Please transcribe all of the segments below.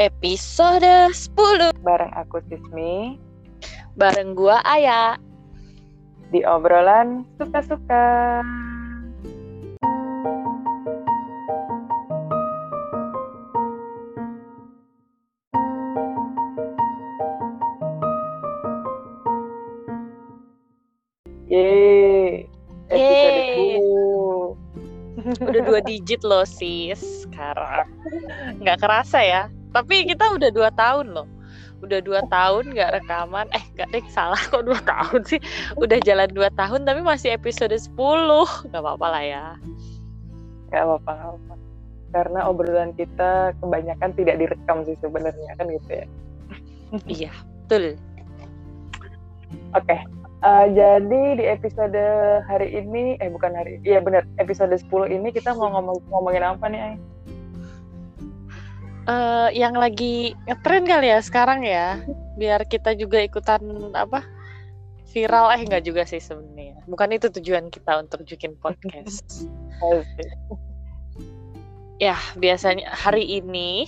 episode 10 bareng aku Sismi bareng gua Aya di obrolan suka-suka. Yeay, episode Yeay. 10. udah dua digit loh sis sekarang nggak kerasa ya tapi kita udah dua tahun loh udah dua tahun nggak rekaman eh nggak deh salah kok dua tahun sih udah jalan dua tahun tapi masih episode 10 nggak apa-apa lah ya Gak apa-apa, apa. Karena obrolan kita kebanyakan tidak direkam sih sebenarnya kan gitu ya. iya betul Oke, eh, jadi di episode hari ini, eh bukan hari, iya benar, episode 10 ini kita mau ngomong ngomongin apa nih, Ay? Eh, yang lagi ngetren kali ya sekarang ya. Biar kita juga ikutan apa viral. Eh nggak juga sih sebenarnya. Bukan itu tujuan kita untuk bikin podcast. Ya biasanya hari ini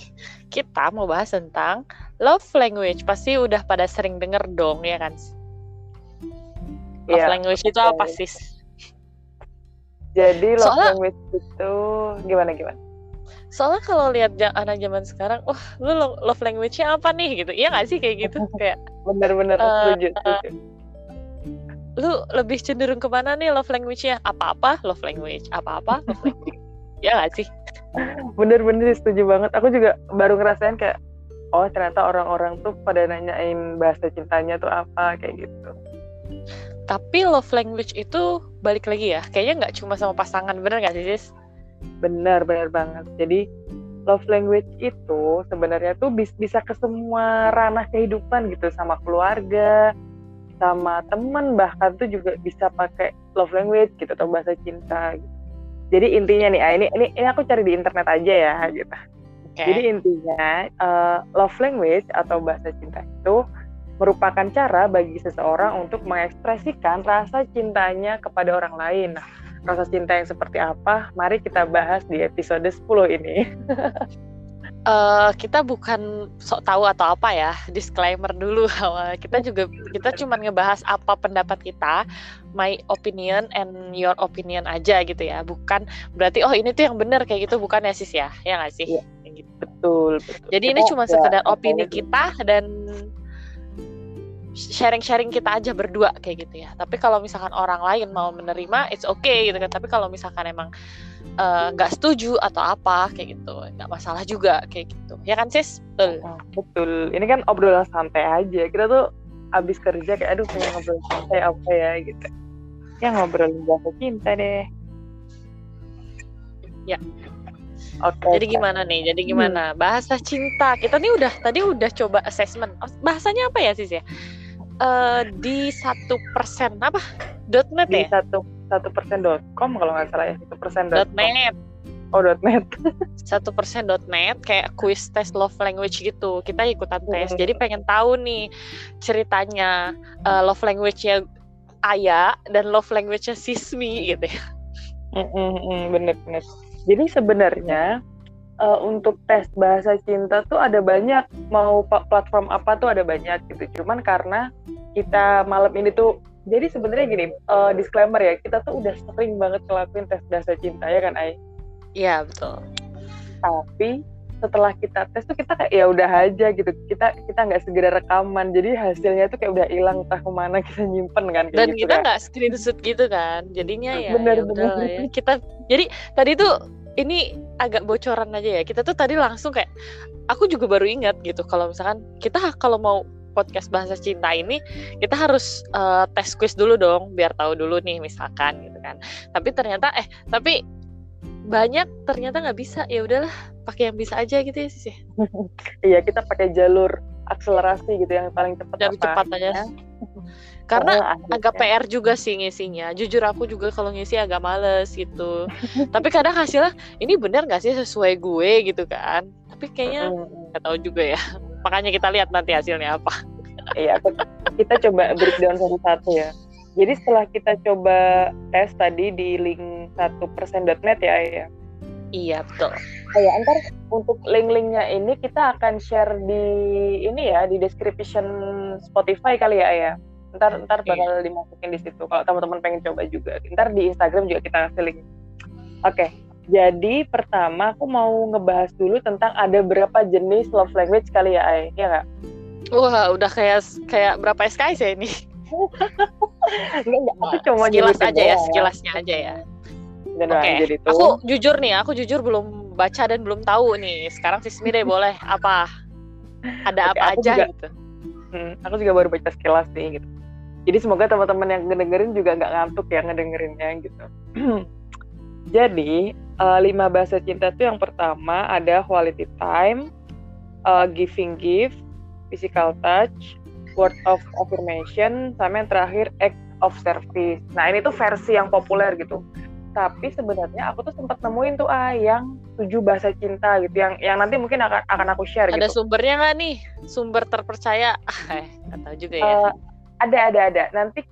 kita mau bahas tentang love language. Pasti udah pada sering denger dong ya kan? Love Iya, language itu apa sih? Jadi love Soalnya- language itu gimana gimana? Soalnya kalau lihat anak zaman sekarang wah lu lo- love language-nya apa nih? gitu. Iya nggak sih kayak gitu? Kayak Bener-bener Eh, setuju, setuju. lu lebih cenderung ke mana nih love language-nya? Apa-apa love language. Apa-apa love language. Ya nggak sih? Bener-bener setuju banget. Aku juga baru ngerasain kayak, oh ternyata orang-orang tuh pada nanyain bahasa cintanya tuh apa kayak gitu. tapi love language itu balik lagi ya. Kayaknya nggak cuma sama pasangan. Bener nggak sih sis Benar, benar banget. Jadi love language itu sebenarnya tuh bis- bisa ke semua ranah kehidupan gitu, sama keluarga, sama teman bahkan tuh juga bisa pakai love language gitu atau bahasa cinta. Gitu. Jadi intinya nih, ah, ini ini ini aku cari di internet aja ya gitu. Oke. Jadi intinya eh, love language atau bahasa cinta itu merupakan cara bagi seseorang untuk mengekspresikan rasa cintanya kepada orang lain. Nah, rasa cinta yang seperti apa? Mari kita bahas di episode 10 ini. Eh, kita bukan sok tahu atau apa ya disclaimer dulu awal kita juga kita cuma ngebahas apa pendapat kita my opinion and your opinion aja gitu ya bukan berarti oh ini tuh yang benar kayak gitu bukan ya sis ya ya nggak sih. Kayak gitu. Betul, betul. jadi ini Kita cuma ada sekedar opini kita dan sharing-sharing kita aja berdua kayak gitu ya tapi kalau misalkan orang lain mau menerima it's okay gitu kan tapi kalau misalkan emang eh, nggak setuju atau apa kayak gitu nggak masalah juga kayak gitu ya kan sis betul Oh, betul. Ini kan obrolan santai aja. Kita tuh abis kerja kayak aduh pengen ngobrol santai apa ya gitu. Ya ngobrolin bahasa cinta deh. Ya. Oke. Jadi gimana nih? Jadi gimana? Bahasa cinta. Kita nih udah tadi udah coba assessment. Oh, Bahasanya apa ya sis ya? Eh di satu persen apa? Dot net di ya? satu satu persen dot com kalau nggak salah ya satu persen Dot net. oh dot net Satu persen dot net kayak quiz test love language gitu. Kita ikutan tes. Hmm. Jadi pengen tahu nih ceritanya eh, love language-nya Aya dan love language-nya Sismi gitu ya. bener bener jadi sebenarnya eh, untuk tes bahasa cinta tuh ada banyak mau platform apa tuh ada banyak gitu cuman karena kita malam ini tuh jadi sebenarnya gini eh, disclaimer ya kita tuh udah sering banget ngelakuin tes bahasa cinta ya kan Ai Iya betul. tapi setelah kita tes tuh kita kayak ya udah aja gitu kita kita nggak segera rekaman jadi hasilnya tuh kayak udah hilang entah ke mana kita nyimpen kan kayak dan gitu kita kan. nggak screenshot gitu kan jadinya ya Bener, ya bener. ya. kita jadi tadi tuh ini agak bocoran aja ya kita tuh tadi langsung kayak aku juga baru ingat gitu kalau misalkan kita kalau mau podcast bahasa cinta ini kita harus eh, tes quiz dulu dong biar tahu dulu nih misalkan gitu kan tapi ternyata eh tapi banyak ternyata nggak bisa ya udahlah pakai yang bisa aja gitu ya sis ya. iya kita pakai jalur akselerasi gitu yang paling cepat Jalur cepat aja. Karena Oh, agak PR juga sih ngisinya. Jujur aku juga kalau ngisi agak males gitu. Tapi kadang hasilnya ini bener gak sih sesuai gue gitu kan. Tapi kayaknya nggak tahu juga ya. Makanya kita lihat nanti hasilnya apa. Iya, kita coba breakdown satu-satu ya. Jadi setelah kita coba tes tadi di link satu persen.net ya, ya. Iya betul. Kayak ntar untuk link-linknya ini kita akan share di ini ya di description Spotify kali ya ya. Ntar ntar Iya. bakal dimasukin di situ kalau teman-teman pengen coba juga. Ntar di Instagram juga kita kasih link. Oke. Jadi pertama aku mau ngebahas dulu tentang ada berapa jenis love language kali ya, Ay. Ya nggak? Wah udah kayak kayak berapa SKS ya ini? Enggak, enggak. Aku cuma sekilas aja ya, doang. sekilasnya aja ya. Oke, tuh. Aku jujur nih, aku jujur belum baca dan belum tahu nih. Sekarang Sismi deh boleh apa? Ada Oke, apa aja juga- gitu. Hmm, aku juga baru baca sekilas nih gitu. Jadi semoga teman-teman yang ngedengerin juga nggak ngantuk ya ngedengerinnya gitu. Jadi eh, lima bahasa cinta itu yang pertama ada quality time, eh, giving gift, physical touch, word of affirmation, sama yang terakhir act of service. Nah ini tuh versi yang populer gitu. Tapi sebenarnya aku tuh sempat nemuin tuh ah yang tujuh bahasa cinta gitu, yang yang nanti mungkin akan akan aku share Ada gitu. sumbernya nggak nih? Sumber terpercaya? Eh, nggak tahu juga ya. Eh, ada ada ada. Nanti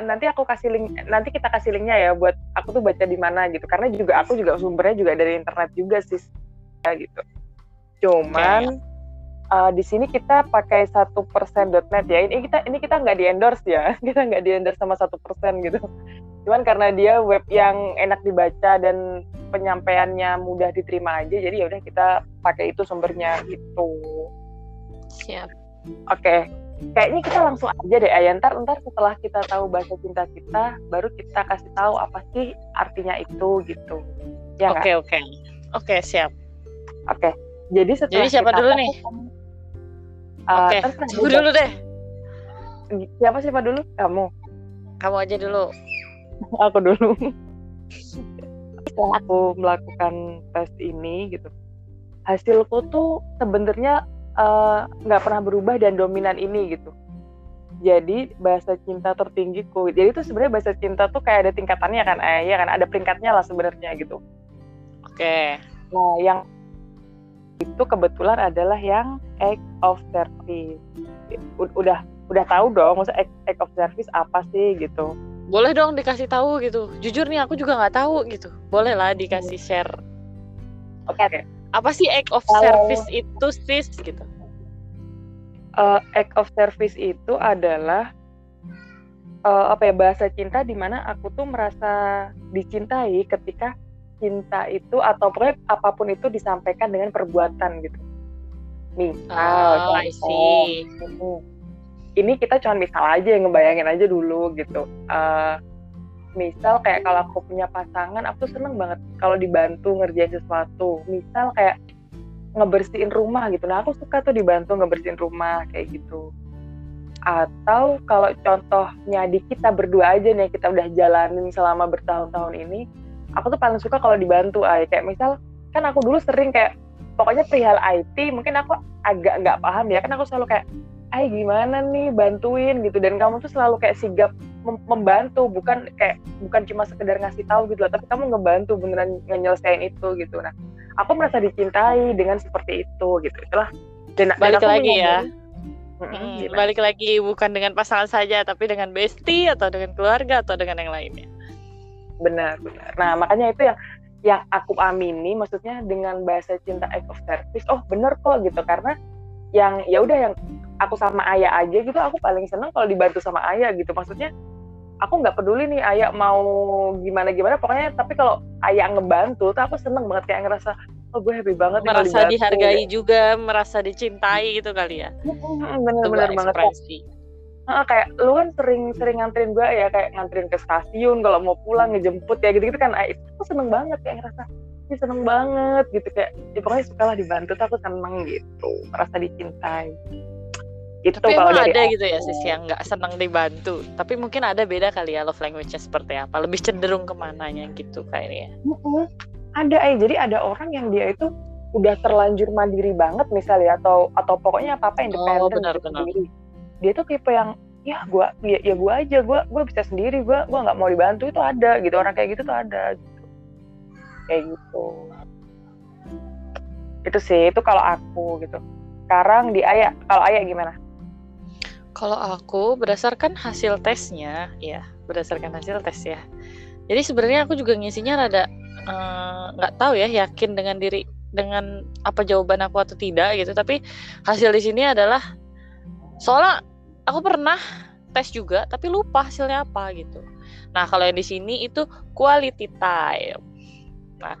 nanti aku kasih link nanti kita kasih linknya ya buat aku tuh baca di mana gitu. Karena juga aku juga sumbernya juga dari internet juga sih ya, gitu. Cuman eh, di sini kita pakai satu persen.net ya. Ini kita ini kita nggak di endorse ya. Kita nggak di endorse sama satu persen gitu. Cuman karena dia web yang enak dibaca dan penyampaiannya mudah diterima aja jadi ya udah kita pakai itu sumbernya gitu. Siap. Oke, kayaknya kita langsung aja deh Ayah. Ntar, ntar setelah kita tahu bahasa cinta kita, baru kita kasih tahu apa sih artinya itu gitu. Ya? Oke oke. Oke siap. Oke. Jadi setelah Jadi siapa kita dulu tahu- nih? Uh, Oke. Siapa bebas. dulu deh. Siapa siapa dulu? Kamu. Kamu aja dulu. Aku dulu. Setelah aku melakukan tes ini gitu, hasilku tuh sebenarnya eh, nggak pernah berubah dan dominan ini gitu. Jadi bahasa cinta tertinggiku. Jadi itu sebenarnya bahasa cinta tuh kayak ada tingkatannya kan, eh, ya kan ada peringkatnya lah sebenarnya gitu. Oke. Nah yang itu kebetulan adalah yang act of service. U- Udah udah tahu dong, maksud act, act of service apa sih gitu. Boleh dong dikasih tahu gitu. Jujur nih aku juga nggak tahu gitu. Boleh lah dikasih share. Oke oke. Apa sih act of Kalau- service itu sis gitu? uh, act of service itu adalah uh, apa ya bahasa cinta di mana aku tuh merasa dicintai ketika cinta itu atau pokoknya apa pun itu disampaikan dengan perbuatan gitu. Misal, Oh, I contoh, see. ini kita cuma misal aja ngebayangin aja dulu gitu. Uh, misal kayak kalau aku punya pasangan, aku tuh seneng banget kalau dibantu ngerjain sesuatu. Misal kayak ngebersihin rumah gitu. Nah, aku suka tuh dibantu ngebersihin rumah kayak gitu. Atau kalau contohnya di kita berdua aja nih kita udah jalanin selama bertahun-tahun ini, aku tuh paling suka kalau dibantu ay kayak misal kan aku dulu sering kayak pokoknya perihal IT mungkin aku agak nggak paham ya kan aku selalu kayak ay gimana nih bantuin gitu dan kamu tuh selalu kayak sigap mem- membantu bukan kayak bukan cuma sekedar ngasih tahu gitu loh tapi kamu ngebantu beneran nyelesain itu gitu nah aku merasa dicintai dengan seperti itu gitu itulah dan dan Balik aku lagi ya. Hmm, gimana? balik lagi bukan dengan pasangan saja tapi dengan bestie atau dengan keluarga atau dengan yang lainnya. benar benar nah makanya itu yang yang aku amini maksudnya dengan bahasa cinta act of service oh bener kok gitu karena yang ya udah yang aku sama ayah aja gitu aku paling seneng kalau dibantu sama ayah gitu. Maksudnya aku nggak peduli nih ayah mau gimana gimana pokoknya tapi kalau ayah ngebantu tuh aku seneng banget kayak ngerasa oh gue happy banget Merasa dibantu, dihargai juga, merasa dicintai gitu kali ya. Bener banget ekspresi. Heeh, kayak lu kan sering sering nganterin gue ya kayak nganterin ke stasiun kalau mau pulang ngejemput ya gitu gitu kan. Ah, itu aku seneng banget kayak ngerasa ini seneng banget gitu. Kayak ya pokoknya sukalah dibantu tuh aku seneng gitu merasa dicintai itu Tapi kalau dari ada aku. gitu ya sis yang nggak senang dibantu. Tapi mungkin ada beda kali ya love language-nya seperti apa. Lebih cenderung ke mananya gitu kayaknya. Mm-mm. ada eh jadi ada orang yang dia itu udah terlanjur mandiri banget misalnya atau atau pokoknya apa apa independen Oh, benar, gitu benar. sendiri dia tuh tipe yang ya gua ya, ya gua aja gua gua bisa sendiri gua gua nggak mau dibantu itu ada gitu orang kayak gitu tuh ada gitu kayak gitu itu sih itu kalau aku gitu sekarang di ayah kalau ayah gimana Kalau aku berdasarkan hasil tesnya, ya berdasarkan hasil tes ya. Jadi sebenarnya aku juga ngisinya rada eh, nggak uh, tahu ya yakin dengan diri dengan apa jawaban aku atau tidak gitu. Tapi hasil di sini adalah soalnya aku pernah tes juga tapi lupa hasilnya apa gitu. Nah kalau yang di sini itu quality time. Nah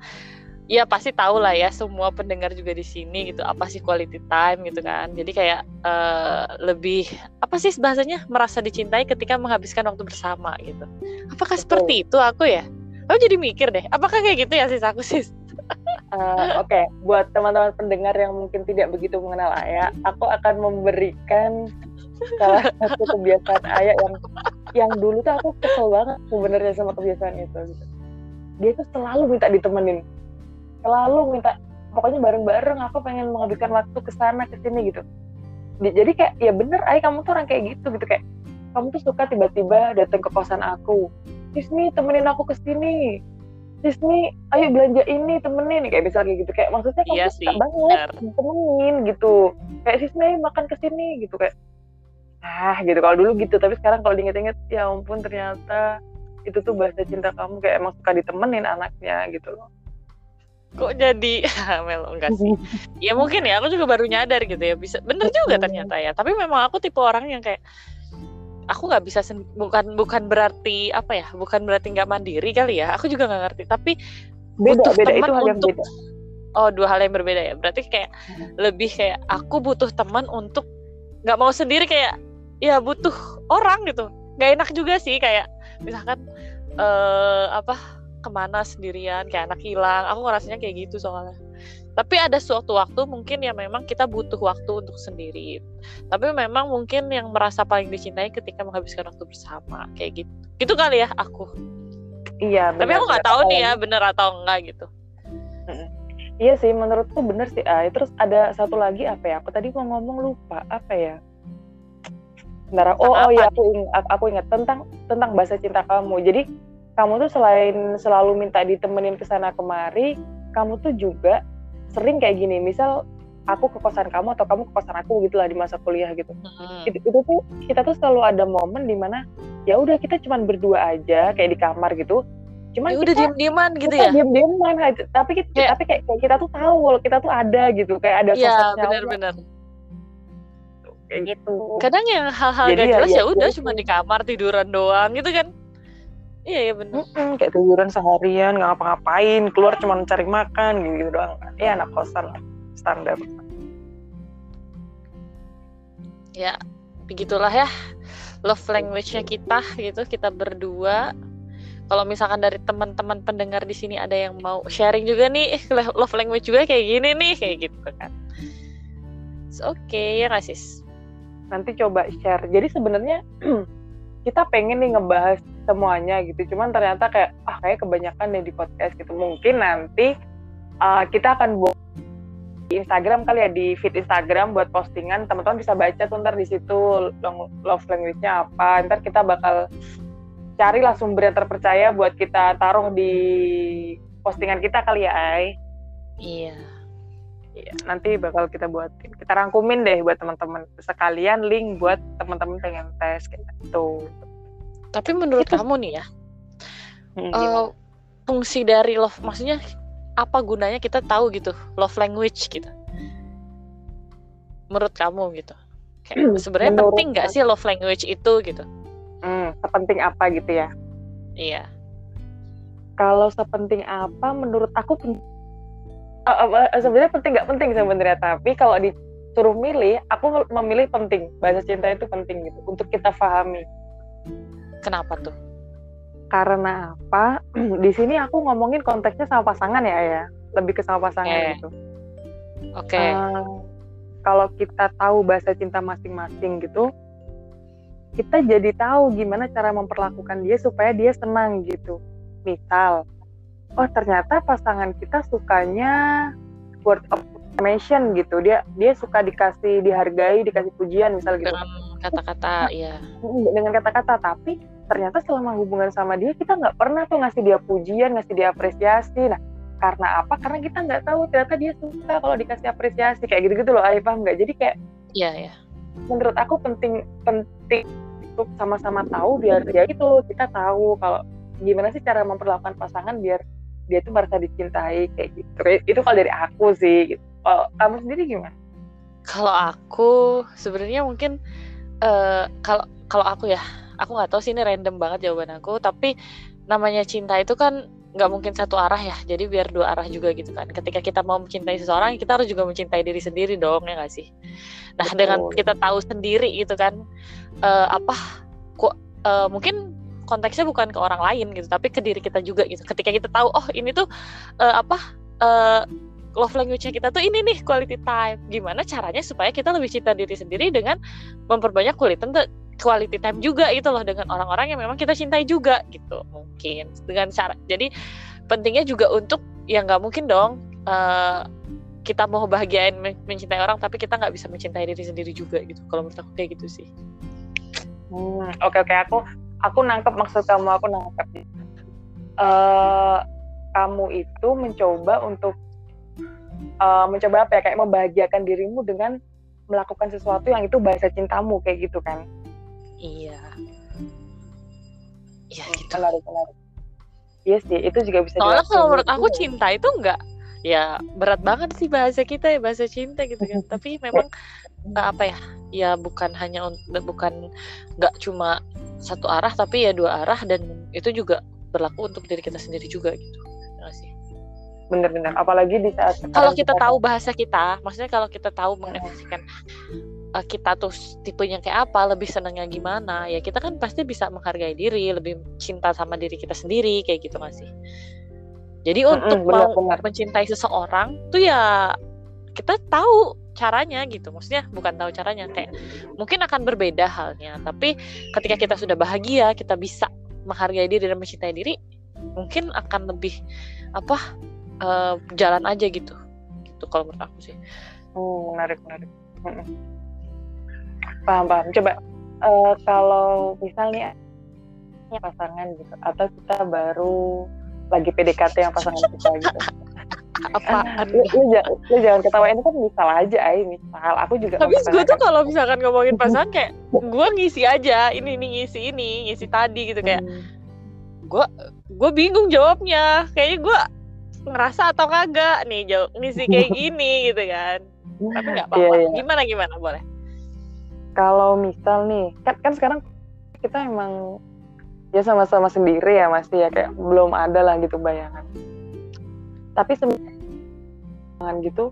ya pasti tahu lah ya semua pendengar juga di sini gitu apa sih quality time gitu kan jadi kayak uh, lebih apa sih bahasanya merasa dicintai ketika menghabiskan waktu bersama gitu apakah Betul. seperti itu aku ya aku jadi mikir deh apakah kayak gitu ya sis aku sis uh, oke okay. buat teman-teman pendengar yang mungkin tidak begitu mengenal Ayah aku akan memberikan salah satu kebiasaan Ayah yang yang dulu tuh aku kesel banget sebenarnya sama kebiasaan itu gitu. dia tuh selalu minta ditemenin selalu minta pokoknya bareng-bareng aku pengen menghabiskan waktu ke sana ke sini gitu. Jadi kayak ya bener ay kamu tuh orang kayak gitu gitu. Kayak kamu tuh suka tiba-tiba datang ke kosan aku. Disney temenin aku ke sini. Disney ayo belanja ini temenin. Kayak misalnya gitu. Kayak maksudnya kamu iya suka banget bener. temenin gitu. Kayak Disney makan ke sini gitu. Kayak ah gitu. Kalau dulu gitu. Tapi sekarang kalau diinget-inget ya ampun ternyata itu tuh bahasa cinta kamu. Kayak emang suka ditemenin anaknya gitu loh kok jadi melo enggak sih. Ya mungkin ya aku juga baru nyadar gitu ya bisa bener juga ternyata ya. Tapi memang aku tipe orang yang kayak aku nggak bisa bukan bukan berarti apa ya bukan berarti nggak mandiri kali ya aku juga nggak ngerti. Tapi beda beda itu hal yang beda. Oh dua hal yang berbeda ya. Berarti kayak hmm. lebih kayak aku butuh teman untuk nggak mau sendiri kayak ya butuh orang gitu. Nggak enak juga sih kayak misalkan uh, apa ke mana sendirian kayak anak hilang. Aku ngerasanya kayak gitu soalnya. Tapi ada suatu waktu mungkin ya memang kita butuh waktu untuk sendiri. Tapi memang mungkin yang merasa paling dicintai ketika menghabiskan waktu bersama kayak gitu. Gitu kali ya aku. Iya bener, tapi aku nggak tahu nih ya bener atau enggak gitu. Iya sih menurutku bener sih ah terus ada satu lagi apa ya? Aku tadi mau ngomong lupa apa ya? Bentar, oh, oh iya aku ingat, aku ingat tentang tentang bahasa cinta kamu. Jadi kamu tuh selain selalu minta ditemenin ke sana kemari, kamu tuh juga sering kayak gini. Misal aku ke kosan kamu atau kamu ke kosan aku gitulah di masa kuliah gitu. Hmm. Itu, itu tuh kita tuh selalu ada momen di mana ya udah kita cuman berdua aja kayak di kamar gitu. Cuman ya udah diem-dieman gitu ya. Diem-dieman tapi kita, ya. tapi kayak, kayak kita tuh tahu kalau kita tuh ada gitu, kayak ada Iya, benar-benar kayak gitu. Kadang yang hal-hal gak jelas ya, ya udah ya, cuma di kamar tiduran doang gitu kan. Iya iya benar. Mm-mm, kayak tiduran seharian nggak ngapa-ngapain, keluar cuma cari makan gitu, -gitu doang. Ya anak kosan lah, standar. Ya begitulah ya love language-nya kita gitu kita berdua. Kalau misalkan dari teman-teman pendengar di sini ada yang mau sharing juga nih love language juga kayak gini nih kayak gitu kan. Oke okay, ya nggak Nanti coba share. Jadi sebenarnya kita pengen nih ngebahas semuanya gitu cuman ternyata kayak ah kayak kebanyakan deh di podcast gitu mungkin nanti uh, kita akan buat di Instagram kali ya di feed Instagram buat postingan teman-teman bisa baca tuh ntar di situ love language-nya apa ntar kita bakal carilah sumber yang terpercaya buat kita taruh di postingan kita kali ya Ai iya Iya, nanti bakal kita buatin. Kita rangkumin deh buat teman-teman. Sekalian link buat teman-teman pengen tes kayak gitu. Tapi menurut itu. kamu nih ya, hmm, uh, fungsi dari love, maksudnya apa gunanya kita tahu gitu love language gitu? Menurut kamu gitu? Kayak sebenarnya penting nggak sih love language itu gitu? Hmm, sepenting apa gitu ya? Iya. Kalau sepenting apa, menurut aku uh, uh, sebenarnya penting nggak penting sebenarnya, tapi kalau disuruh milih, aku memilih penting. Bahasa cinta itu penting gitu untuk kita pahami Kenapa tuh? Karena apa? Di sini aku ngomongin konteksnya sama pasangan ya ya, lebih ke sama pasangan okay. gitu. Oke. Okay. Uh, kalau kita tahu bahasa cinta masing-masing gitu, kita jadi tahu gimana cara memperlakukan dia supaya dia senang gitu. Misal, oh ternyata pasangan kita sukanya word of affirmation gitu. Dia dia suka dikasih dihargai, dikasih pujian misal gitu. Dengan kata-kata ya dengan kata-kata tapi ternyata selama hubungan sama dia kita nggak pernah tuh ngasih dia pujian ngasih dia apresiasi. Nah karena apa? Karena kita nggak tahu ternyata dia suka kalau dikasih apresiasi kayak gitu-gitu loh Arif paham nggak? Jadi kayak iya ya menurut aku penting penting untuk sama-sama tahu biar ya itu kita tahu kalau gimana sih cara memperlakukan pasangan biar dia tuh merasa dicintai kayak gitu. Itu kalau dari aku sih gitu. kalau kamu sendiri gimana? Kalau aku sebenarnya mungkin uh, kalau kalau aku ya aku nggak tahu sih ini random banget jawaban aku. Tapi namanya cinta itu kan nggak mungkin satu arah ya. Jadi biar dua arah juga gitu kan. Ketika kita mau mencintai seseorang kita harus juga mencintai diri sendiri dong ya nggak sih? Nah Betul. dengan kita tahu sendiri gitu kan uh, apa kok uh, mungkin konteksnya bukan ke orang lain gitu tapi ke diri kita juga gitu. Ketika kita tahu oh ini tuh uh, apa uh, love language-nya kita tuh ini nih quality time. Gimana caranya supaya kita lebih cinta diri sendiri dengan memperbanyak quality time quality time juga itu loh dengan orang-orang yang memang kita cintai juga gitu. Mungkin dengan cara jadi pentingnya juga untuk ya nggak mungkin dong uh, kita mau bahagiain mencintai orang tapi kita nggak bisa mencintai diri sendiri juga gitu kalau menurut aku kayak gitu sih. Hmm, oke okay, oke okay. aku aku nangkep maksud kamu aku nangkep. Uh, kamu itu mencoba untuk uh, mencoba apa ya kayak membahagiakan dirimu dengan melakukan sesuatu yang itu bahasa cintamu kayak gitu kan Iya. Iya hmm, gitu. Menarik, menarik. Iya sih, itu juga bisa Soalnya kalau menurut aku cinta itu enggak ya berat banget sih bahasa kita ya bahasa cinta gitu kan. Tapi memang apa ya? Ya bukan hanya bukan nggak cuma satu arah tapi ya dua arah dan itu juga berlaku untuk diri kita sendiri juga gitu. Ya sih? Bener-bener. Apalagi di saat kalau kita, kita tahu bahasa kita, maksudnya kalau kita tahu mengekspresikan uh, kita tuh tipenya kayak apa, lebih senangnya gimana, ya kita kan pasti bisa menghargai diri, lebih cinta sama diri kita sendiri kayak gitu nggak sih? Jadi mm -hmm, untuk benar, mau mencintai seseorang tuh ya kita tahu caranya gitu. Maksudnya bukan tahu caranya kayak mungkin akan berbeda halnya, tapi ketika kita sudah bahagia, kita bisa menghargai diri dan mencintai diri, mungkin akan lebih apa uh, jalan aja gitu. Gitu kalau menurut aku sih. Oh, menarik menarik paham paham. Coba uh, kalau misalnya pasangan gitu atau kita baru lagi PDKT yang pasangan kita gitu. Apaan? lu, lu, lu, jangan ketawa ini kan misal aja ay misal. Aku juga tapi gue tuh kalau misalkan ngomongin pasangan kayak gue ngisi aja ini ini ngisi ini ngisi tadi gitu kayak gue hmm. gue bingung jawabnya. Kayaknya gue ngerasa atau kagak nih jawab ngisi kayak gini gitu kan. Tapi nggak iya, apa-apa. yeah, yeah. gimana gimana? Boleh kalau misal nih kan kan sekarang kita emang ya sama-sama sendiri ya masih ya kayak belum ada lah gitu bayangan. Tapi semangat gitu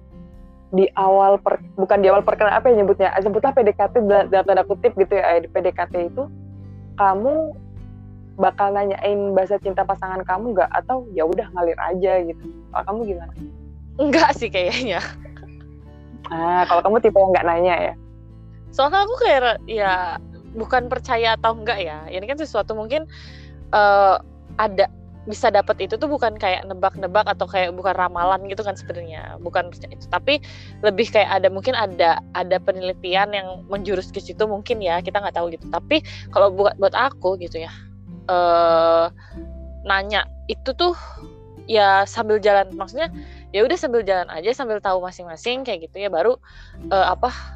di awal per, bukan di awal perkenalan apa yang nyebutnya? Sebutlah PDKT dalam tanda kutip gitu ya di PDKT itu kamu bakal nanyain bahasa cinta pasangan kamu nggak? Atau ya udah ngalir aja gitu. Kalau kamu gimana? Enggak sih kayaknya. Ah kalau kamu tipe yang nggak nanya ya soalnya aku kayak ya bukan percaya atau enggak ya. Ini kan sesuatu mungkin uh, ada bisa dapat itu tuh bukan kayak nebak-nebak atau kayak bukan ramalan gitu kan sebenarnya. Bukan itu. Tapi lebih kayak ada mungkin ada ada penelitian yang menjurus ke situ mungkin ya. Kita nggak tahu gitu. Tapi kalau buat buat aku gitu ya uh, nanya itu tuh ya sambil jalan. Maksudnya ya udah sambil jalan aja sambil tahu masing-masing kayak gitu ya. Baru uh, apa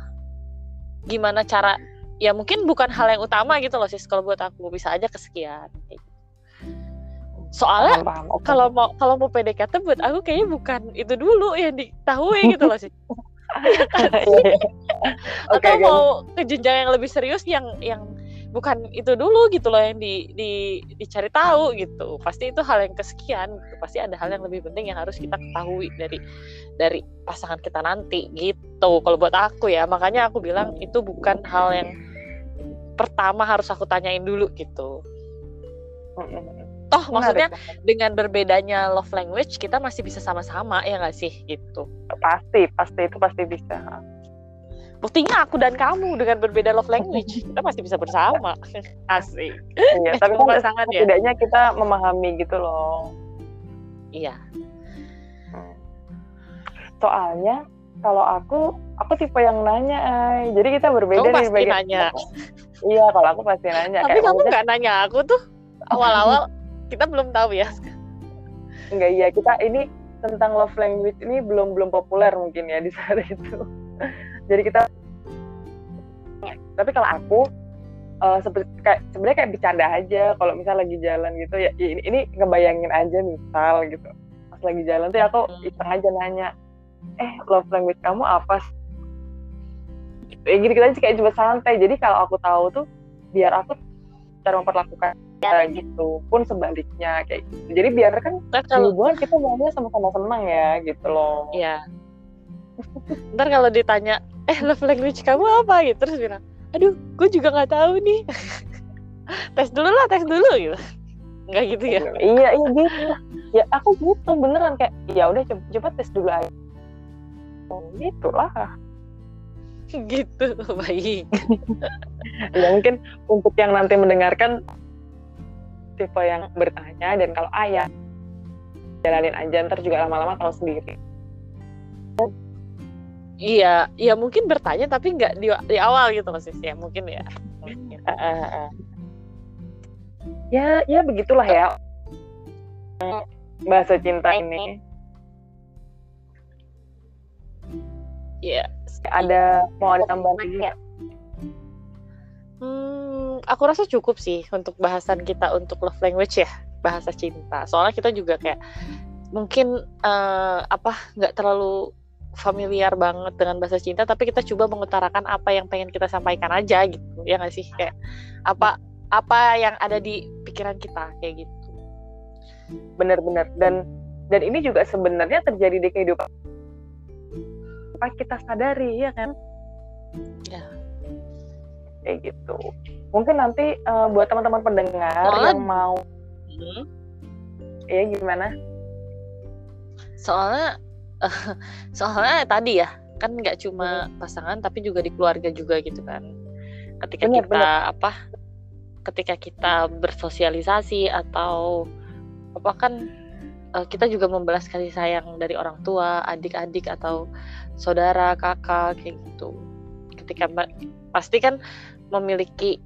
gimana cara ya mungkin bukan hal yang utama gitu loh sih kalau buat aku. Bisa aja kesekian gitu. soalnya kalau mau kalau mau PDKT buat aku kayaknya bukan itu dulu yang diketahui gitu loh sih iya. atau okay, mau ke jenjang yang lebih serius yang yang bukan itu dulu gitu loh yang di, di dicari tahu gitu. Pasti itu hal yang kesekian gitu. pasti ada hal yang lebih penting yang harus kita ketahui dari dari pasangan kita nanti gitu. Kalau buat aku ya makanya aku bilang itu bukan hal yang pertama harus aku tanyain dulu gitu. Toh maksudnya dengan berbedanya love language kita masih bisa sama-sama ya nggak sih? Gitu. Pasti pasti itu pasti bisa buktinya aku dan kamu dengan berbeda love language. Kita pasti bisa bersama. Asik. Iya, tapi kan pasangan ya tidaknya kita memahami gitu loh. Iya. Soalnya kalau aku aku tipe yang nanya ay. jadi kita berbeda kamu pasti bagian nanya. Iya kalau aku pasti nanya tapi kayak kamu nggak nanya aku tuh? Awal-awal kita belum tahu ya. Enggak iya. Kita ini tentang love language ini belum belum populer mungkin ya di saat itu jadi kita tapi kalau aku uh, kayak sebenarnya kayak bercanda aja. Kalau misal lagi jalan gitu ya ini, ini ngebayangin aja misal gitu. Pas lagi jalan tuh aku Hmm. iseng aja nanya eh love language kamu apa ya gitu kita kayak cuma santai. Jadi kalau aku tahu tuh biar aku cara memperlakukan ya gitu pun sebaliknya kayak gitu. Jadi biar kan Ntar kalau hubungan kita maunya sama-sama senang ya gitu loh. Iya. Ntar kalau ditanya, eh love language kamu apa gitu terus bilang, aduh, gue juga nggak tahu nih. tes dulu lah, tes dulu gitu. Nggak gitu ya? iya iya gitu ya aku gitu beneran kayak ya udah coba, coba tes dulu aja Oh, gitu lah gitu, baik. ya mungkin untuk yang nanti mendengarkan tipe yang bertanya dan kalau ayah jalanin aja ntar juga lama-lama tahu sendiri Iya, iya mungkin bertanya tapi nggak di, di awal gitu maksudnya ya mungkin ya. Mungkin. Ah, ah, ah. ya ya begitulah ya bahasa cinta ini Iya. ada mau ada tambahan lagi nggak? Hmm, aku rasa cukup sih untuk bahasan kita untuk love language ya, bahasa cinta. Soalnya kita juga kayak mungkin eh, apa nggak terlalu familiar banget dengan bahasa cinta, tapi kita coba mengutarakan apa yang pengen kita sampaikan aja gitu, ya nggak sih? Kayak apa apa yang ada di pikiran kita kayak gitu. benar-benar dan dan ini juga sebenarnya terjadi di kehidupan apa kita sadari ya kan Ya. kayak gitu mungkin nanti eh, buat teman-teman pendengar Soalnya- yang mau Hmm. ya gimana soalnya soalnya tadi ya kan nggak cuma pasangan tapi juga di keluarga juga gitu kan. Ketika Benar, kita apa ketika kita bersosialisasi atau apa kan eh, kita juga membalas kasih sayang dari orang tua adik-adik atau saudara kakak kayak gitu. Ketika pasti kan memiliki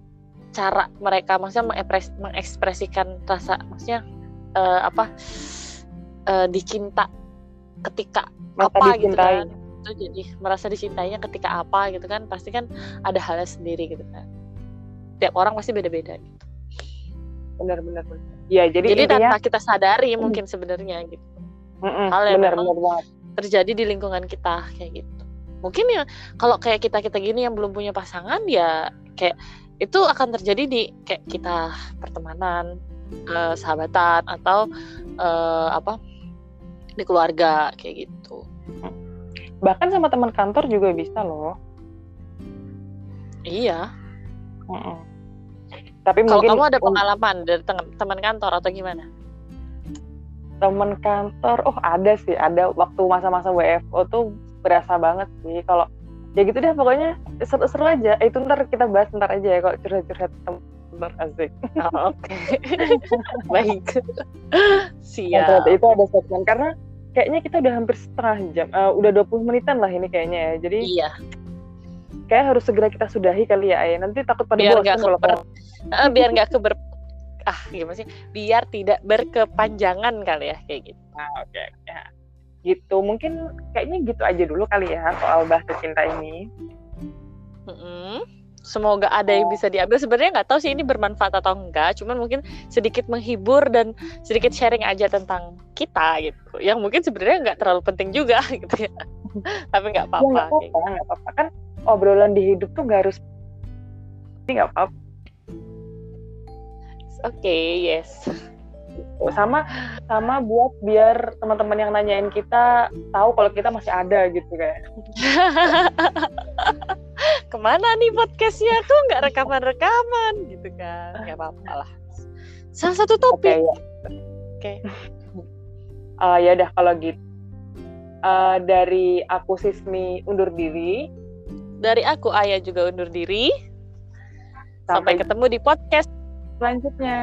cara mereka maksudnya mengepres- mengekspresikan rasa maksudnya eh, apa eh, dicinta ketika Mata apa gitu kan. itu jadi merasa dicintainya ketika apa gitu kan. Pasti kan ada halnya sendiri gitu kan. Tiap orang pasti beda-beda gitu. benar-benar ya jadi, jadi intinya tanpa kita sadari mungkin sebenarnya gitu. Mm-mm, hal yang benar banget. terjadi di lingkungan kita kayak gitu. Mungkin ya kalau kayak kita kita gini yang belum punya pasangan ya kayak itu akan terjadi di kayak kita pertemanan eh, sahabatan atau eh, apa di keluarga kayak gitu. Bahkan sama teman kantor juga bisa loh. Iya. Mm-mm. tapi kalau mungkin kamu ada pengalaman dari teman kantor atau gimana? Teman kantor oh ada sih ada waktu masa-masa WFO tuh berasa banget sih. Kalau ya gitu deh pokoknya seru-seru aja. Eh, itu ntar kita bahas ntar aja ya kalau curhat-curhat teman asik. Oh, Oke, baik. Ya, ternyata Siap. itu ada segmen karena kayaknya kita udah hampir setengah jam eh, udah 20 menitan lah ini kayaknya ya jadi Iya, kayak harus segera kita sudahi kali ya Ay. nanti takut pada Biar bosan kalau keber- Eh, biar nggak keber ah gimana sih? Biar tidak berkepanjangan kali ya kayak gitu. Nah, oke ya. gitu mungkin kayaknya gitu aja dulu kali ya soal bahasa cinta ini Mm-mm. Semoga ada yang bisa diambil. Sebenarnya nggak tahu sih ini bermanfaat atau enggak. Cuman mungkin sedikit menghibur dan sedikit sharing aja tentang kita gitu. Yang mungkin sebenarnya nggak terlalu penting juga gitu ya. Tapi nggak ya apa-apa. nggak kayak apa-apa nggak apa-apa kan obrolan di hidup tuh nggak harus ini nggak apa-apa gitu. Oke, yes. sama sama buat biar teman-teman yang nanyain kita tahu kalau kita masih ada gitu kayak Ke mana nih podcastnya? Kok nggak rekaman-rekaman gitu kan? Nggak apa-apa lah. Salah satu oke topik. ya Oke. Eh, ya udah kalau gitu Eh, dari aku Sismi undur diri Dari aku Ayah juga undur diri. Sampai sampai ketemu di podcast. selanjutnya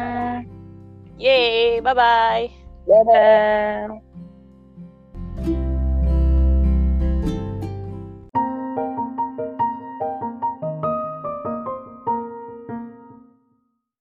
Yeay, bye-bye. dadah